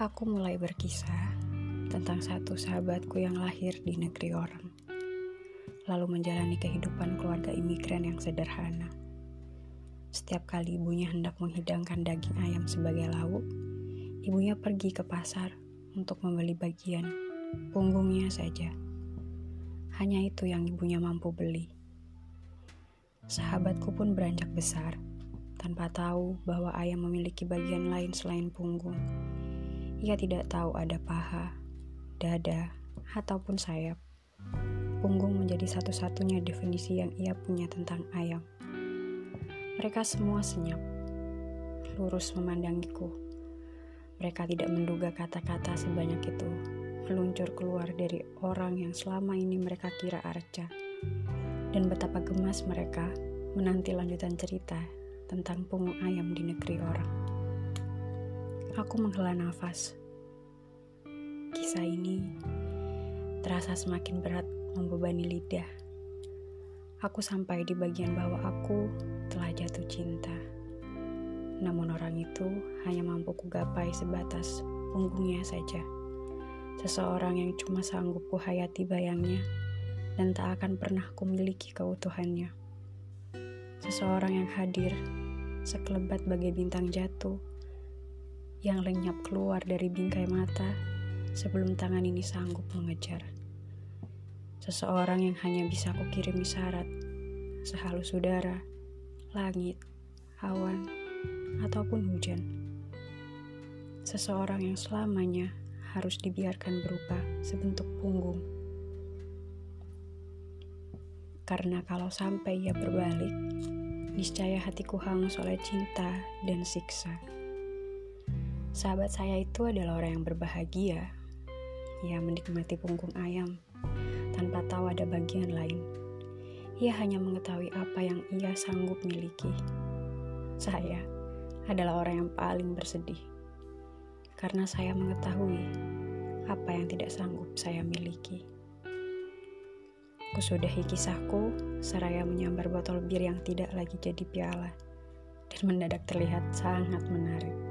Aku mulai berkisah tentang satu sahabatku yang lahir di negeri orang, lalu menjalani kehidupan keluarga imigran yang sederhana. Setiap kali ibunya hendak menghidangkan daging ayam sebagai lauk, ibunya pergi ke pasar untuk membeli bagian punggungnya saja. Hanya itu yang ibunya mampu beli. Sahabatku pun beranjak besar tanpa tahu bahwa ayam memiliki bagian lain selain punggung. Ia tidak tahu ada paha, dada, ataupun sayap. Punggung menjadi satu-satunya definisi yang ia punya tentang ayam. Mereka semua senyap, lurus memandangiku. Mereka tidak menduga kata-kata sebanyak itu meluncur keluar dari orang yang selama ini mereka kira Arca dan betapa gemas mereka menanti lanjutan cerita tentang punggung ayam di negeri orang. Aku menghela nafas. Kisah ini terasa semakin berat membebani lidah. Aku sampai di bagian bawah aku telah jatuh cinta. Namun orang itu hanya mampu kugapai sebatas punggungnya saja. Seseorang yang cuma sanggup kuhayati bayangnya dan tak akan pernah kumiliki keutuhannya. Seseorang yang hadir, sekelebat bagai bintang jatuh, yang lenyap keluar dari bingkai mata sebelum tangan ini sanggup mengejar. Seseorang yang hanya bisa kukirimi syarat, sehalus udara, langit, awan, ataupun hujan. Seseorang yang selamanya harus dibiarkan berupa sebentuk punggung karena kalau sampai ia berbalik, niscaya hatiku hangus oleh cinta dan siksa. Sahabat saya itu adalah orang yang berbahagia. Ia menikmati punggung ayam tanpa tahu ada bagian lain. Ia hanya mengetahui apa yang ia sanggup miliki. Saya adalah orang yang paling bersedih karena saya mengetahui apa yang tidak sanggup saya miliki. Kusudahi kisahku, seraya menyambar botol bir yang tidak lagi jadi piala, dan mendadak terlihat sangat menarik.